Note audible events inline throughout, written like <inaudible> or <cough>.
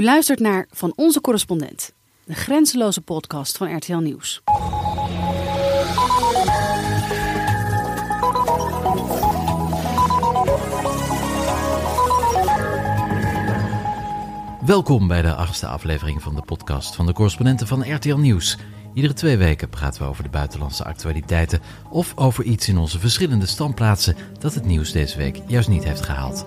U luistert naar Van Onze Correspondent, de grenzeloze podcast van RTL Nieuws. Welkom bij de achtste aflevering van de podcast van de correspondenten van RTL Nieuws. Iedere twee weken praten we over de buitenlandse actualiteiten of over iets in onze verschillende standplaatsen dat het nieuws deze week juist niet heeft gehaald.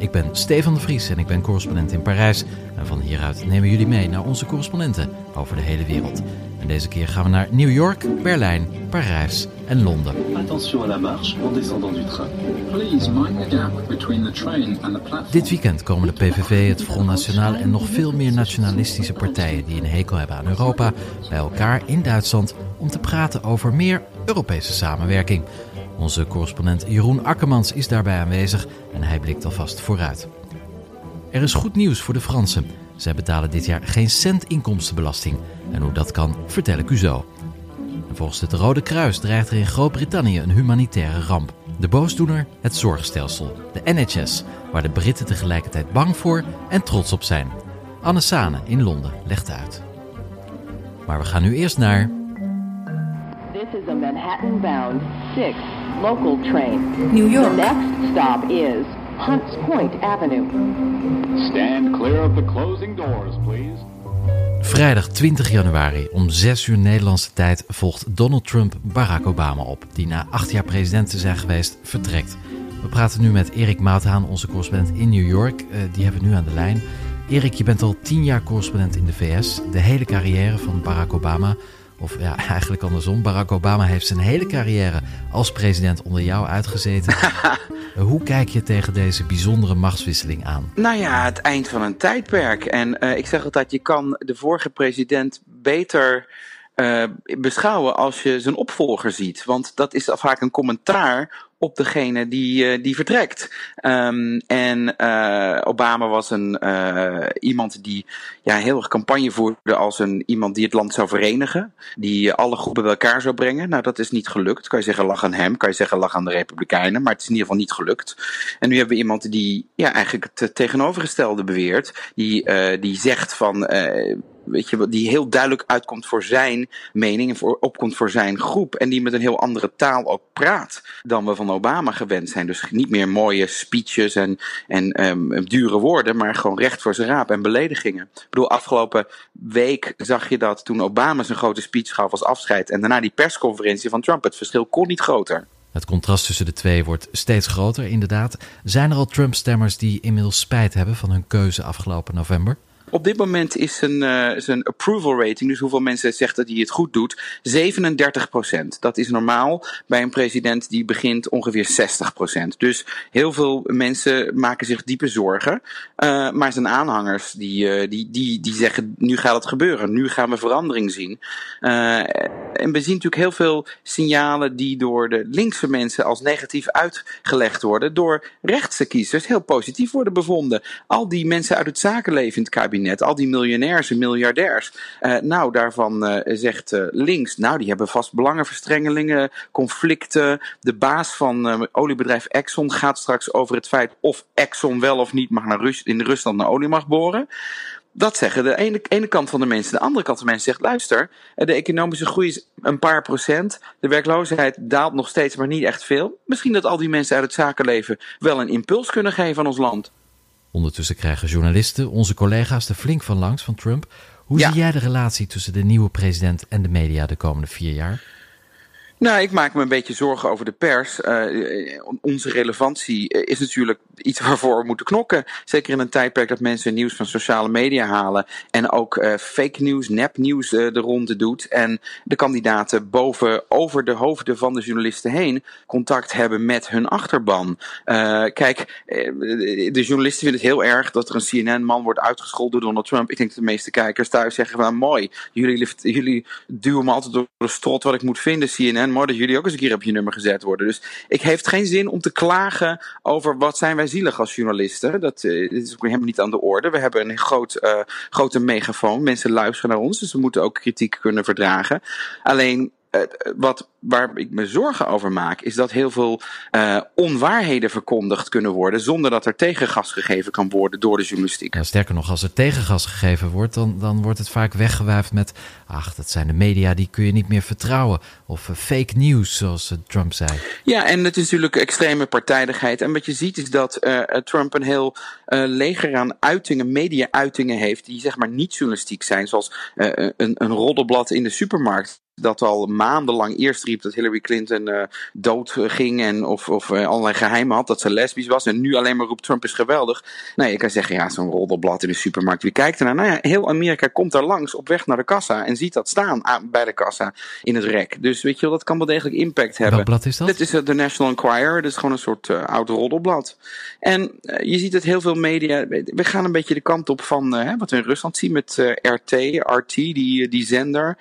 Ik ben Stefan de Vries en ik ben correspondent in Parijs. En van hieruit nemen jullie mee naar onze correspondenten over de hele wereld. En deze keer gaan we naar New York, Berlijn, Parijs en Londen. Attention à la marche en descendant du train. Please mind the gap between the train and the platform. Dit weekend komen de PVV, het Front National en nog veel meer nationalistische partijen die een hekel hebben aan Europa bij elkaar in Duitsland om te praten over meer Europese samenwerking. Onze correspondent Jeroen Akkermans is daarbij aanwezig en hij blikt alvast vooruit. Er is goed nieuws voor de Fransen. Zij betalen dit jaar geen cent inkomstenbelasting. En hoe dat kan, vertel ik u zo. En volgens het Rode Kruis dreigt er in Groot-Brittannië een humanitaire ramp. De boosdoener, het zorgstelsel, de NHS, waar de Britten tegelijkertijd bang voor en trots op zijn. Anne Sane in Londen legt uit. Maar we gaan nu eerst naar This is a Manhattan-bound 6 local train. New The York. next stop is Hunts Point Avenue. Stand clear of the closing doors, please. Vrijdag 20 januari om 6 uur Nederlandse tijd volgt Donald Trump Barack Obama op, die na acht jaar president te zijn geweest vertrekt. We praten nu met Erik Mouthaan, onze correspondent in New York. Eh, die hebben we nu aan de lijn. Erik, je bent al tien jaar correspondent in de VS. De hele carrière van Barack Obama, of ja, <laughs> eigenlijk andersom. Barack Obama heeft zijn hele carrière als president onder jou uitgezeten. <laughs> Hoe kijk je tegen deze bijzondere machtswisseling aan? Nou ja, het eind van een tijdperk. En eh, ik zeg altijd, je kan de vorige president beter eh, beschouwen als je zijn opvolger ziet. Want dat is vaak een commentaar op degene die, eh, die vertrekt. Ehm, en eh, Obama was een, eh, iemand die ja, heel erg campagne voerde als een, iemand die het land zou verenigen. Die alle groepen bij elkaar zou brengen. Nou, dat is niet gelukt. Kan je zeggen, lag aan hem. Kan je zeggen, lag aan de Republikeinen. Maar het is in ieder geval niet gelukt. En nu hebben we iemand die ja, eigenlijk het tegenovergestelde beweert. Die, die zegt van... weet je, die heel duidelijk uitkomt voor zijn mening en voor, opkomt voor zijn groep. En die met een heel andere taal ook praat dan we van Obama gewend zijn. Dus niet meer mooie speeches en, en ehm, dure woorden, maar gewoon recht voor zijn raap en beledigingen. Ik bedoel, afgelopen week zag je dat toen Obama zijn grote speech gaf als afscheid en daarna die persconferentie van Trump. Het verschil kon niet groter. Het contrast tussen de twee wordt steeds groter, inderdaad. Zijn er al Trump-stemmers die inmiddels spijt hebben van hun keuze afgelopen november? Op dit moment is zijn, eh, approval rating, dus hoeveel mensen zegt dat hij het goed doet, 37% Dat is normaal bij een president die begint ongeveer 60% Dus heel veel mensen maken zich diepe zorgen. Eh, maar zijn aanhangers die, eh, die, die, die zeggen, nu gaat het gebeuren. Nu gaan we verandering zien. En we zien natuurlijk heel veel signalen die door de linkse mensen als negatief uitgelegd worden. Door rechtse kiezers heel positief worden bevonden. Al die mensen uit het zakenleven in het kabinet, al die miljonairs en miljardairs. eh, nou, daarvan eh, zegt eh, links, nou, die hebben vast belangenverstrengelingen, conflicten. De baas van oliebedrijf Exxon gaat straks over het feit of Exxon wel of niet mag naar Rus in Rusland naar olie mag boren. Dat zeggen de ene, ene kant van de mensen. De andere kant van de mensen zegt: luister, de economische groei is een paar procent. De werkloosheid daalt nog steeds, maar niet echt veel. Misschien dat al die mensen uit het zakenleven wel een impuls kunnen geven aan ons land. Ondertussen krijgen journalisten, onze collega's, er flink van langs van Trump. Hoe Ja. zie jij de relatie tussen de nieuwe president en de media de komende vier jaar? Nou, ik maak me een beetje zorgen over de pers. Eh, onze relevantie eh, is natuurlijk iets waarvoor we moeten knokken. Zeker in een tijdperk dat mensen nieuws van sociale media halen. En ook eh, fake nieuws, nepnieuws eh, de ronde doet. En de kandidaten boven, over de hoofden van de journalisten heen contact hebben met hun achterban. Eh, kijk, eh, de journalisten vinden het heel erg dat er een CNN-man wordt uitgescholden door Donald Trump. Ik denk dat de meeste kijkers thuis zeggen van mooi, jullie, jullie duwen me altijd door de strot wat ik moet vinden, CNN. Mooi dat jullie ook eens een keer op je nummer gezet worden. Dus ik heeft geen zin om te klagen over wat zijn wij zielig als journalisten. Dat eh, is ook helemaal niet aan de orde. We hebben een groot, eh, grote megafoon. Mensen luisteren naar ons, dus we moeten ook kritiek kunnen verdragen. Alleen wat, waar ik me zorgen over maak, is dat heel veel uh, onwaarheden verkondigd kunnen worden zonder dat er tegengas gegeven kan worden door de journalistiek. Ja, sterker nog, als er tegengas gegeven wordt, dan, dan wordt het vaak weggewuifd met, ach, dat zijn de media, die kun je niet meer vertrouwen. Of uh, fake news, zoals Trump zei. Ja, en het is natuurlijk extreme partijdigheid. En wat je ziet is dat Trump een heel leger aan uitingen, media-uitingen heeft, die zeg maar niet journalistiek zijn, zoals een, een roddelblad in de supermarkt dat al maandenlang eerst riep dat Hillary Clinton uh, dood ging en of, of uh, allerlei geheimen had, dat ze lesbisch was. En nu alleen maar roept Trump is geweldig. Nee, je kan zeggen, ja, zo'n roddelblad in de supermarkt. Wie kijkt ernaar? Nou ja, heel Amerika komt daar langs op weg naar de kassa en ziet dat staan aan, bij de kassa in het rek. Dus weet je wel, dat kan wel degelijk impact hebben. Welk blad is dat? Dit is de National Enquirer. Dat is gewoon een soort uh, oud roddelblad. En je ziet dat heel veel media, we gaan een beetje de kant op van wat we in Rusland zien met RT, RT, die, die zender.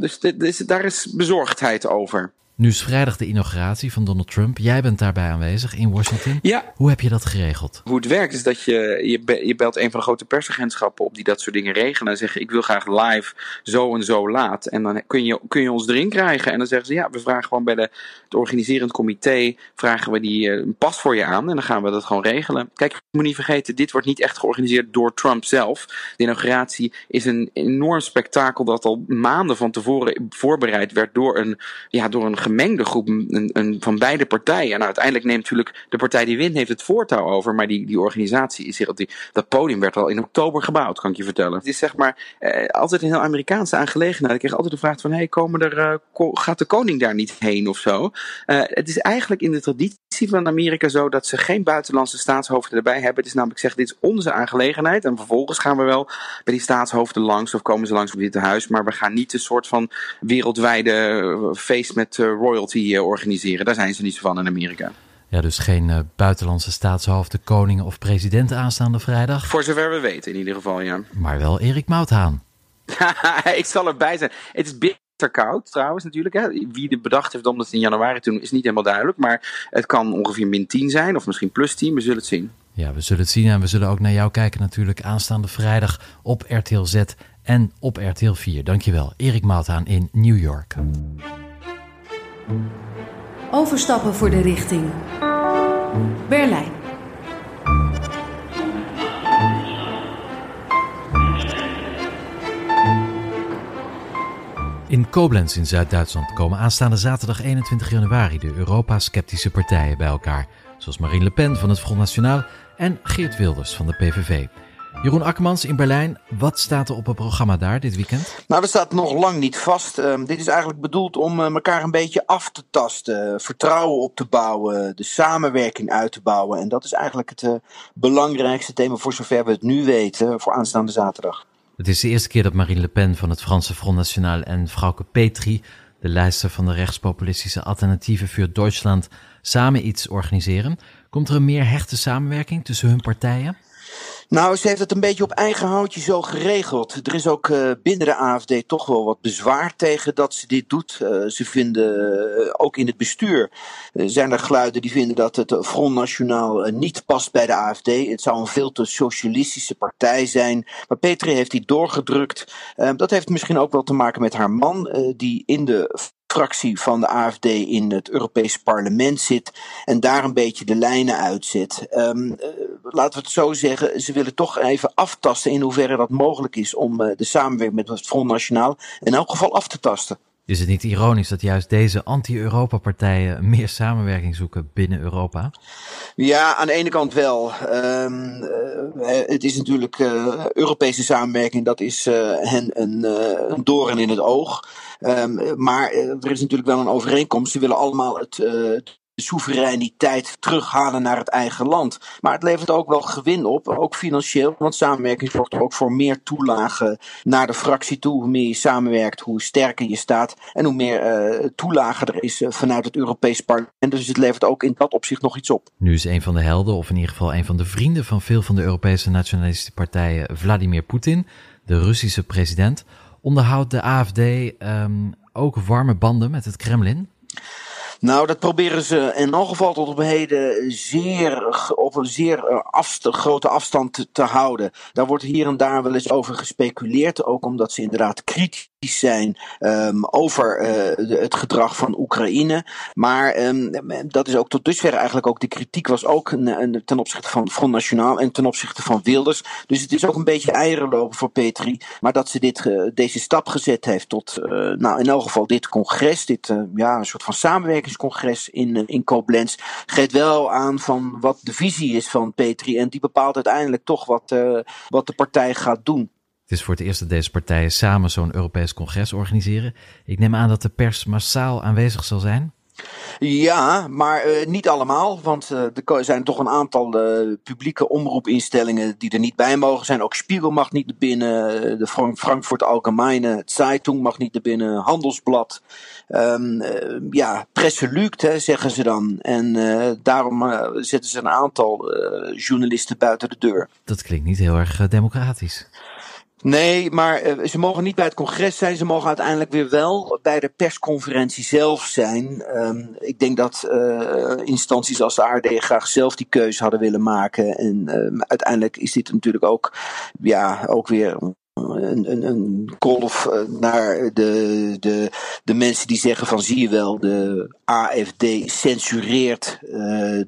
Dus dus daar is bezorgdheid over. Nu is vrijdag de inauguratie van Donald Trump. Jij bent daarbij aanwezig in Washington. Ja. Hoe heb je dat geregeld? Hoe het werkt is dat je, je, je belt een van de grote persagentschappen op die dat soort dingen regelen. En zeggen ik wil graag live zo en zo laat. En dan kun je, kun je ons erin krijgen. En dan zeggen ze ja, we vragen gewoon bij de, het organiserend comité, vragen we die uh, een pas voor je aan. En dan gaan we dat gewoon regelen. Kijk, je moet niet vergeten, dit wordt niet echt georganiseerd door Trump zelf. De inauguratie is een enorm spektakel dat al maanden van tevoren voorbereid werd door een, ja, door een gemengde groep een, van beide partijen. En uiteindelijk neemt natuurlijk de partij die wint heeft het voortouw over. Maar die, die organisatie, is, die, dat podium werd al in oktober gebouwd, kan ik je vertellen. Het is zeg maar eh, altijd een heel Amerikaanse aangelegenheid. Ik kreeg altijd de vraag van, hey, komen er, uh, ko gaat de koning daar niet heen of zo? Uh, het is eigenlijk in de traditie van Amerika zo dat ze geen buitenlandse staatshoofden erbij hebben. Het is namelijk zeggen, dit is onze aangelegenheid. En vervolgens gaan we wel bij die staatshoofden langs of komen ze langs op Witte Huis. Maar we gaan niet een soort van wereldwijde feest met royalty organiseren. Daar zijn ze niet zo van in Amerika. Ja, dus geen uh, buitenlandse staatshoofden, koningen of presidenten aanstaande vrijdag? Voor zover we weten in ieder geval, ja. Maar wel Erik Mouthaan. <laughs> ik zal erbij zijn. Het is bitterkoud trouwens natuurlijk. Hè. Wie het bedacht heeft om dat in januari te doen is niet helemaal duidelijk. Maar het kan ongeveer min 10 zijn of misschien plus 10. We zullen het zien. Ja, we zullen het zien en we zullen ook naar jou kijken natuurlijk aanstaande vrijdag op RTL Z en op RTL 4. Dankjewel, Erik Mouthaan in New York. Overstappen voor de richting Berlijn. In Koblenz in Zuid-Duitsland komen aanstaande zaterdag 21 januari de Europa-sceptische partijen bij elkaar, zoals Marine Le Pen van het Front National en Geert Wilders van de PVV. Jeroen Akkermans in Berlijn, wat staat er op het programma daar dit weekend? Nou, dat staat nog lang niet vast. Uh, dit is eigenlijk bedoeld om uh, elkaar een beetje af te tasten, vertrouwen op te bouwen, de samenwerking uit te bouwen. En dat is eigenlijk het uh, belangrijkste thema voor zover we het nu weten voor aanstaande zaterdag. Het is de eerste keer dat Marine Le Pen van het Franse Front National en Frauke Petri, de lijster van de rechtspopulistische Alternatieve voor Duitsland, samen iets organiseren. Komt er een meer hechte samenwerking tussen hun partijen? Nou, ze heeft het een beetje op eigen houtje zo geregeld. Er is ook uh, binnen de AFD toch wel wat bezwaar tegen dat ze dit doet. Uh, ze vinden, uh, ook in het bestuur, zijn er geluiden die vinden dat het Front Nationaal niet past bij de AFD. Het zou een veel te socialistische partij zijn. Maar Petri heeft die doorgedrukt. dat heeft misschien ook wel te maken met haar man, die in de fractie van de AFD in het Europese parlement zit en daar een beetje de lijnen uitzet. Um, laten we het zo zeggen, ze willen toch even aftasten in hoeverre dat mogelijk is om uh, de samenwerking met het Front Nationaal in elk geval af te tasten. Is het niet ironisch dat juist deze anti-Europa-partijen meer samenwerking zoeken binnen Europa? Ja, aan de ene kant wel. Um, uh, het is natuurlijk uh, Europese samenwerking, dat is uh, hen een, een doorn in het oog. Um, maar er is natuurlijk wel een overeenkomst. Ze willen allemaal het soevereiniteit terughalen naar het eigen land. Maar het levert ook wel gewin op, ook financieel. Want samenwerking zorgt er ook voor meer toelagen naar de fractie toe. Hoe meer je samenwerkt, hoe sterker je staat. En hoe meer uh, toelagen er is uh, vanuit het Europees parlement. Dus het levert ook in dat opzicht nog iets op. Nu is een van de helden, of in ieder geval een van de vrienden van veel van de Europese nationalistische partijen, Vladimir Poetin, de Russische president. Onderhoudt de AFD um, ook warme banden met het Kremlin? Nou, dat proberen ze in elk geval tot op heden zeer, op een zeer afst grote afstand te, houden. Daar wordt hier en daar wel eens over gespeculeerd, ook omdat ze inderdaad kritisch zijn um, over uh, het gedrag van Oekraïne. Maar um, dat is ook tot dusver eigenlijk ook de kritiek was ook ten opzichte van Front Nationaal en ten opzichte van Wilders. Dus het is ook een beetje eieren lopen voor Petri. Maar dat ze dit, uh, deze stap gezet heeft tot, uh, nou in elk geval dit congres, dit ja, een soort van samenwerkingscongres in, in Koblenz, geeft wel aan van wat de visie is van Petri. En die bepaalt uiteindelijk toch wat, wat de partij gaat doen. Het is voor het eerst dat deze partijen samen zo'n Europees congres organiseren. Ik neem aan dat de pers massaal aanwezig zal zijn. Ja, maar uh, niet allemaal, want uh, er zijn toch een aantal uh, publieke omroepinstellingen die er niet bij mogen zijn. Ook Spiegel mag niet naar binnen, de Frank Frankfurt Allgemeine Zeitung mag niet naar binnen, Handelsblad. Um, ja, Presse lukt, hè, zeggen ze dan. En daarom zetten ze een aantal journalisten buiten de deur. Dat klinkt niet heel erg democratisch. Nee, maar uh, ze mogen niet bij het congres zijn. Ze mogen uiteindelijk weer wel bij de persconferentie zelf zijn. Um, ik denk dat uh, instanties als de ARD graag zelf die keuze hadden willen maken. En uh, uiteindelijk is dit natuurlijk ook, ja, ook weer een, een, een kolf eh, naar de, de, de mensen die zeggen van zie je wel, de AFD censureert uh,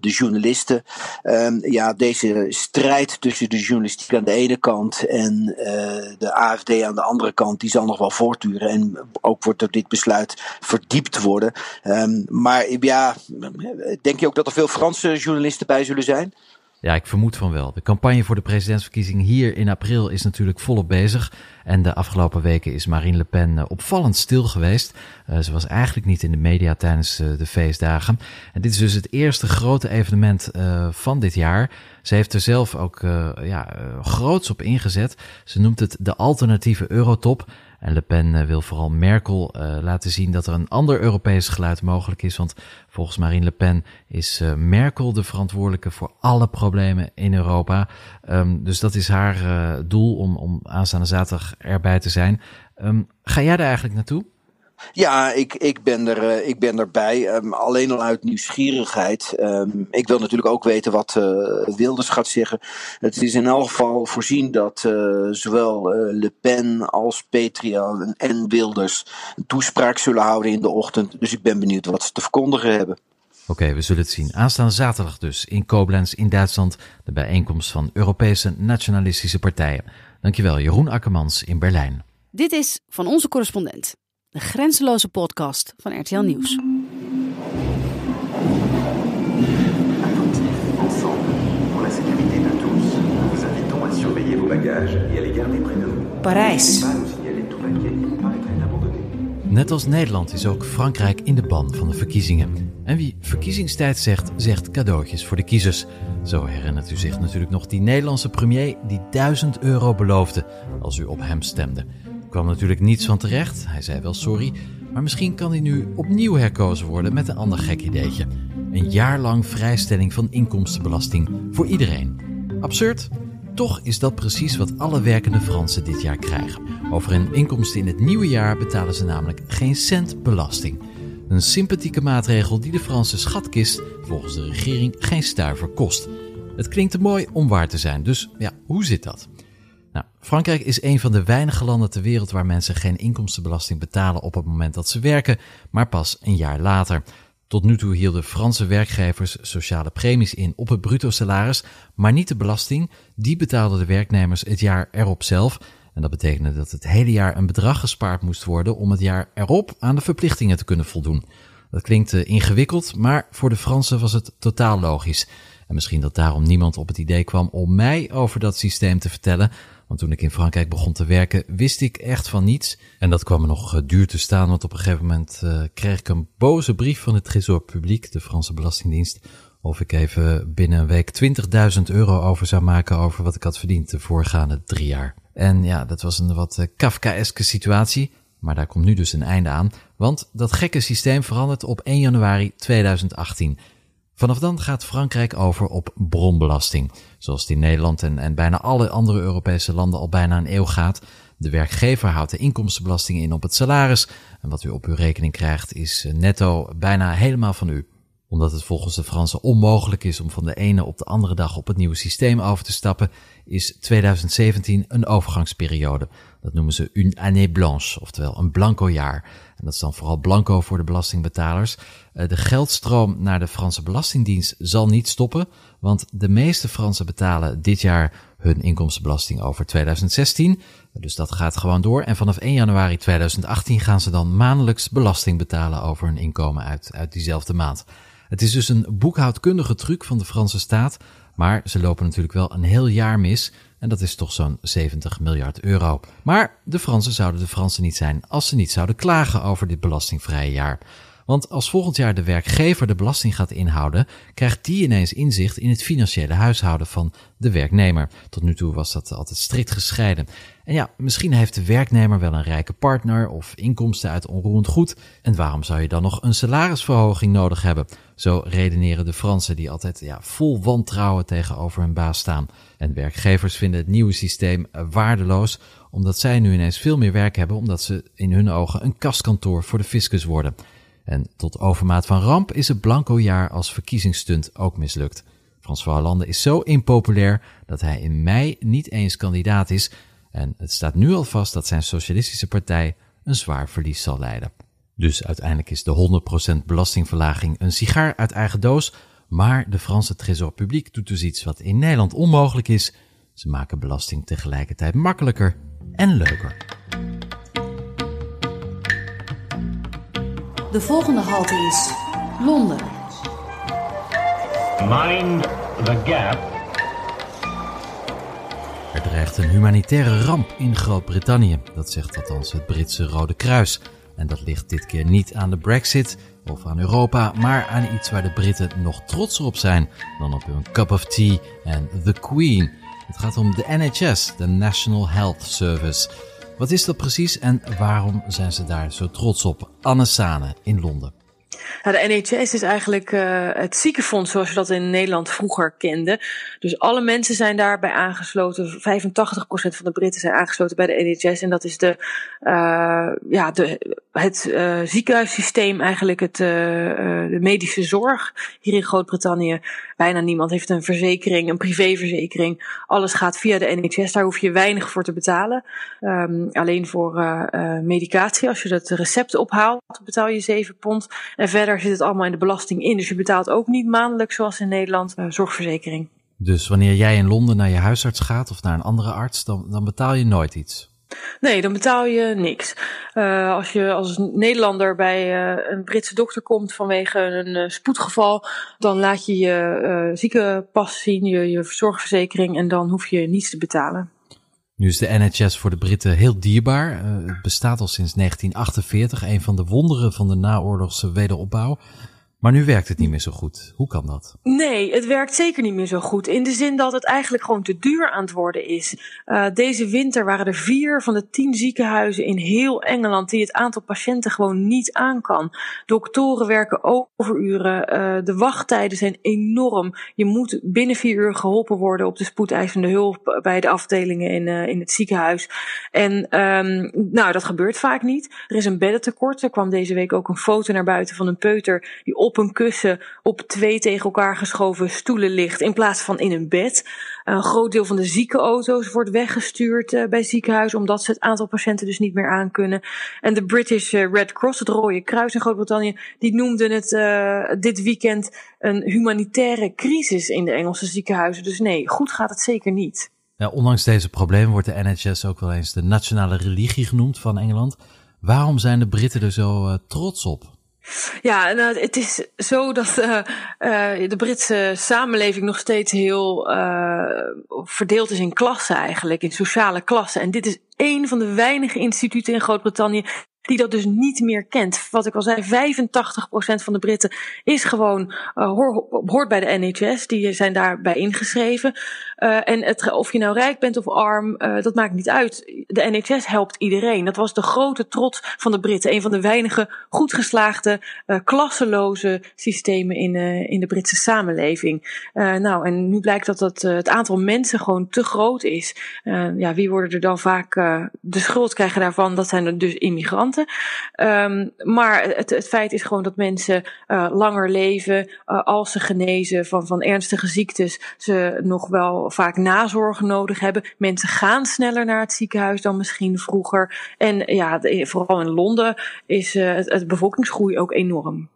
de journalisten. Um, ja, deze strijd tussen de journalistiek aan de ene kant en uh, de AFD aan de andere kant, die zal nog wel voortduren. En ook wordt door dit besluit verdiept worden. Um, maar ja, denk je ook dat er veel Franse journalisten bij zullen zijn? Ja, ik vermoed van wel. De campagne voor de presidentsverkiezing hier in april is natuurlijk volop bezig. En de afgelopen weken is Marine Le Pen uh, opvallend stil geweest. Uh, ze was eigenlijk niet in de media tijdens uh, de feestdagen. En dit is dus het eerste grote evenement van dit jaar. Ze heeft er zelf ook ja, groots op ingezet. Ze noemt het de alternatieve Eurotop. En Le Pen eh, wil vooral Merkel uh, laten zien dat er een ander Europees geluid mogelijk is. Want volgens Marine Le Pen is uh, Merkel de verantwoordelijke voor alle problemen in Europa. Um, dus dat is haar doel om, om aanstaande zaterdag erbij te zijn. Um, ga jij daar eigenlijk naartoe? Ja, ik, ik, ben, er, uh, ik ben erbij. Um, alleen al uit nieuwsgierigheid. Um, ik wil natuurlijk ook weten wat uh, Wilders gaat zeggen. Het is in elk geval voorzien dat uh, zowel Le Pen als Petria en Wilders een toespraak zullen houden in de ochtend. Dus ik ben benieuwd wat ze te verkondigen hebben. Oké, okay, we zullen het zien. Aanstaande zaterdag dus in Koblenz in Duitsland de bijeenkomst van Europese nationalistische partijen. Dankjewel, Jeroen Akkermans in Berlijn. Dit is van onze correspondent de grenzeloze podcast van RTL Nieuws. Parijs. Net als Nederland is ook Frankrijk in de ban van de verkiezingen. En wie verkiezingstijd zegt, zegt cadeautjes voor de kiezers. Zo herinnert u zich natuurlijk nog die Nederlandse premier die 1000 euro beloofde als u op hem stemde kwam natuurlijk niets van terecht. Hij zei wel sorry, maar misschien kan hij nu opnieuw herkozen worden met een ander gek ideetje. Een jaar lang vrijstelling van inkomstenbelasting voor iedereen. Absurd? Toch is dat precies wat alle werkende Fransen dit jaar krijgen. Over hun inkomsten in het nieuwe jaar betalen ze namelijk geen cent belasting. Een sympathieke maatregel die de Franse schatkist volgens de regering geen stuiver kost. Het klinkt te mooi om waar te zijn, dus ja, hoe zit dat? Nou, Frankrijk is een van de weinige landen ter wereld waar mensen geen inkomstenbelasting betalen op het moment dat ze werken, maar pas een jaar later. Tot nu toe hielden Franse werkgevers sociale premies in op het bruto salaris, maar niet de belasting. Die betaalden de werknemers het jaar erop zelf. En dat betekende dat het hele jaar een bedrag gespaard moest worden om het jaar erop aan de verplichtingen te kunnen voldoen. Dat klinkt uh, ingewikkeld, maar voor de Fransen was het totaal logisch. En misschien dat daarom niemand op het idee kwam om mij over dat systeem te vertellen, want toen ik in Frankrijk begon te werken, wist ik echt van niets. En dat kwam me nog eh, duur te staan, want op een gegeven moment uh, kreeg ik een boze brief van het Trésor Public, de Franse Belastingdienst, of ik even binnen een week 20.000 euro over zou maken over wat ik had verdiend de voorgaande drie jaar. En ja, dat was een wat uh, Kafkaeske situatie, maar daar komt nu dus een einde aan, want dat gekke systeem verandert op 1 januari 2018. Vanaf dan gaat Frankrijk over op bronbelasting, zoals het in Nederland en, en bijna alle andere Europese landen al bijna een eeuw gaat. De werkgever houdt de inkomstenbelasting in op het salaris en wat u op uw rekening krijgt is eh, netto bijna helemaal van u. Omdat het volgens de Fransen onmogelijk is om van de ene op de andere dag op het nieuwe systeem over te stappen, is 2017 een overgangsperiode. Dat noemen ze une année blanche, oftewel een blanco jaar. En dat is dan vooral blanco voor de belastingbetalers. Eh, de geldstroom naar de Franse Belastingdienst zal niet stoppen, want de meeste Fransen betalen dit jaar hun inkomstenbelasting over 2016. Dus dat gaat gewoon door. En vanaf 1 januari 2018 gaan ze dan maandelijks belasting betalen over hun inkomen uit, uit diezelfde maand. Het is dus een boekhoudkundige truc van de Franse staat, maar ze lopen natuurlijk wel een heel jaar mis. En dat is toch zo'n 70 miljard euro. Maar de Fransen zouden de Fransen niet zijn als ze niet zouden klagen over dit belastingvrije jaar. Want als volgend jaar de werkgever de belasting gaat inhouden, krijgt die ineens inzicht in het financiële huishouden van de werknemer. Tot nu toe was dat altijd strikt gescheiden. En ja, misschien heeft de werknemer wel een rijke partner of inkomsten uit onroerend goed. En waarom zou je dan nog een salarisverhoging nodig hebben? Zo redeneren de Fransen die altijd ja, vol wantrouwen tegenover hun baas staan. En werkgevers vinden het nieuwe systeem waardeloos, omdat zij nu ineens veel meer werk hebben, omdat ze in hun ogen een kastkantoor voor de fiscus worden. En tot overmaat van ramp is het blanco jaar als verkiezingsstunt ook mislukt. François Hollande is zo impopulair dat hij in mei niet eens kandidaat is en het staat nu al vast dat zijn socialistische partij een zwaar verlies zal leiden. Dus uiteindelijk is de 100% belastingverlaging een sigaar uit eigen doos, maar de Franse Trésor Public doet dus iets wat in Nederland onmogelijk is. Ze maken belasting tegelijkertijd makkelijker en leuker. De volgende halte is Londen. Mind the gap. Er dreigt een humanitaire ramp in Groot-Brittannië. Dat zegt althans het Britse Rode Kruis. En dat ligt dit keer niet aan de Brexit of aan Europa, maar aan iets waar de Britten nog trotser op zijn dan op hun cup of tea en the Queen. Het gaat om de NHS, de National Health Service. Wat is dat precies en waarom zijn ze daar zo trots op? Anne Sane in Londen. Nou, de NHS is eigenlijk uh, het ziekenfonds zoals je dat in Nederland vroeger kende. Dus alle mensen zijn daarbij aangesloten. 85% van de Britten zijn aangesloten bij de NHS. En dat is de, uh, ja, de, het uh, ziekenhuissysteem, eigenlijk het, de medische zorg hier in Groot-Brittannië. Bijna niemand heeft een verzekering, een privéverzekering. Alles gaat via de NHS. Daar hoef je weinig voor te betalen. Um, alleen voor medicatie. Als je dat recept ophaalt, betaal je 7 pond. En zit het allemaal in de belasting in. Dus je betaalt ook niet maandelijk, zoals in Nederland, uh, zorgverzekering. Dus wanneer jij in Londen naar je huisarts gaat of naar een andere arts, dan, dan betaal je nooit iets? Nee, dan betaal je niks. Uh, als je als Nederlander bij uh, een Britse dokter komt vanwege een uh, spoedgeval, dan laat je je ziekenpas zien, je, je zorgverzekering, en dan hoef je niets te betalen. Nu is de NHS voor de Britten heel dierbaar. Uh, het bestaat al sinds 1948, een van de wonderen van de naoorlogse wederopbouw. Maar nu werkt het niet meer zo goed. Hoe kan dat? Nee, het werkt zeker niet meer zo goed. In de zin dat het eigenlijk gewoon te duur aan het worden is. Uh, deze winter waren er vier van de tien ziekenhuizen in heel Engeland die het aantal patiënten gewoon niet aan kan. Doktoren werken overuren. Uh, de wachttijden zijn enorm. Je moet binnen vier uur geholpen worden op de spoedeisende hulp bij de afdelingen in, uh, in het ziekenhuis. En um, nou, dat gebeurt vaak niet. Er is een beddentekort. Er kwam deze week ook een foto naar buiten van een peuter die op op een kussen op twee tegen elkaar geschoven stoelen ligt in plaats van in een bed. Een groot deel van de ziekenauto's wordt weggestuurd uh, bij ziekenhuizen omdat ze het aantal patiënten dus niet meer aankunnen. En de British uh, Red Cross, het Rode Kruis in Groot-Brittannië, die noemden het uh, dit weekend een humanitaire crisis in de Engelse ziekenhuizen. Dus nee, goed gaat het zeker niet. Ja, ondanks deze problemen wordt de NHS ook wel eens de nationale religie genoemd van Engeland. Waarom zijn de Britten er zo trots op? Ja, nou, het is zo dat uh, uh, de Britse samenleving nog steeds heel uh, verdeeld is in klassen eigenlijk, in sociale klassen. En dit is een van de weinige instituten in Groot-Brittannië die dat dus niet meer kent. Wat ik al zei, 85% van de Britten is gewoon, uh, hoort bij de NHS. Die zijn daarbij ingeschreven. Uh, en het, of je nou rijk bent of arm, uh, dat maakt niet uit. De NHS helpt iedereen. Dat was de grote trots van de Britten. Een van de weinige goed geslaagde, klasseloze systemen in, in de Britse samenleving. nou, en nu blijkt dat het, het aantal mensen gewoon te groot is. ja, wie worden er dan vaak de schuld krijgen daarvan? Dat zijn dus immigranten. Ehm, maar het, het feit is gewoon dat mensen uh, langer leven uh, als ze genezen van, van ernstige ziektes. Ze nog wel vaak nazorg nodig hebben. Mensen gaan sneller naar het ziekenhuis dan misschien vroeger. En ja, vooral in Londen is het, het bevolkingsgroei ook enorm.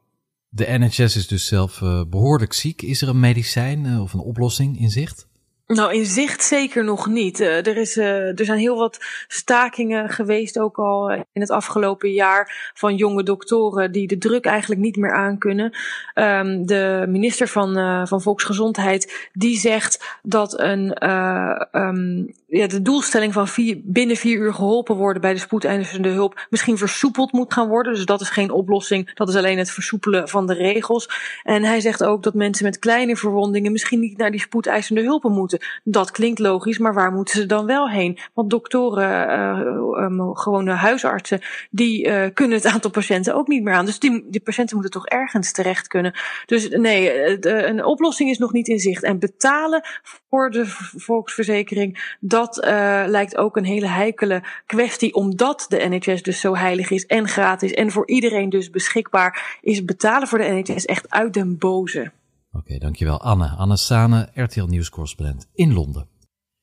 De NHS is dus zelf behoorlijk ziek. Is er een medicijn of een oplossing in zicht? Nou, in zicht zeker nog niet. Uh, er, is, uh, er zijn heel wat stakingen geweest, ook al in het afgelopen jaar, van jonge doktoren die de druk eigenlijk niet meer aankunnen. Um, de minister van, van Volksgezondheid, die zegt dat een, um, ja, de doelstelling van binnen vier uur geholpen worden bij de spoedeisende hulp misschien versoepeld moet gaan worden. Dus dat is geen oplossing, dat is alleen het versoepelen van de regels. En hij zegt ook dat mensen met kleine verwondingen misschien niet naar die spoedeisende hulpen moeten. Dat klinkt logisch, maar waar moeten ze dan wel heen? Want doktoren, uh, um, gewone huisartsen, die uh, kunnen het aantal patiënten ook niet meer aan. Dus die, die patiënten moeten toch ergens terecht kunnen. Dus nee, een oplossing is nog niet in zicht. En betalen voor de volksverzekering, dat lijkt ook een hele heikele kwestie, omdat de NHS dus zo heilig is en gratis en voor iedereen dus beschikbaar, is betalen voor de NHS echt uit den boze. Oké, dankjewel Anne. Anne Sane, RTL Nieuws-correspondent in Londen.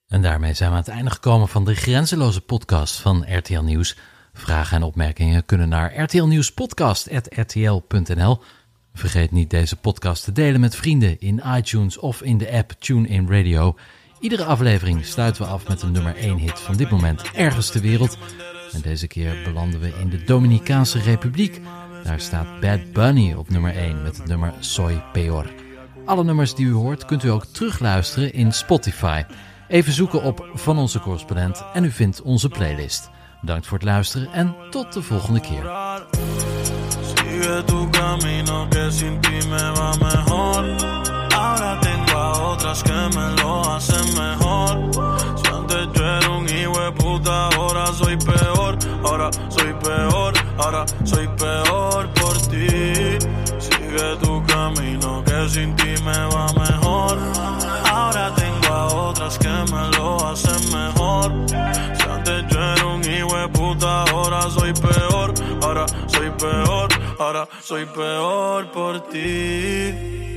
En daarmee zijn we aan het einde gekomen van de grenzeloze podcast van RTL Nieuws. Vragen en opmerkingen kunnen naar rtlnieuwspodcast.rtl.nl. Vergeet niet deze podcast te delen met vrienden in iTunes of in de app TuneIn Radio. Iedere aflevering sluiten we af met een nummer 1 hit van dit moment ergens ter wereld. En deze keer belanden we in de Dominicaanse Republiek. Daar staat Bad Bunny op nummer 1 met het nummer Soy Peor. Alle nummers die u hoort kunt u ook terugluisteren in Spotify. Even zoeken op Van Onze Correspondent en u vindt onze playlist. Bedankt voor het luisteren en tot de volgende keer. Soy peor por ti.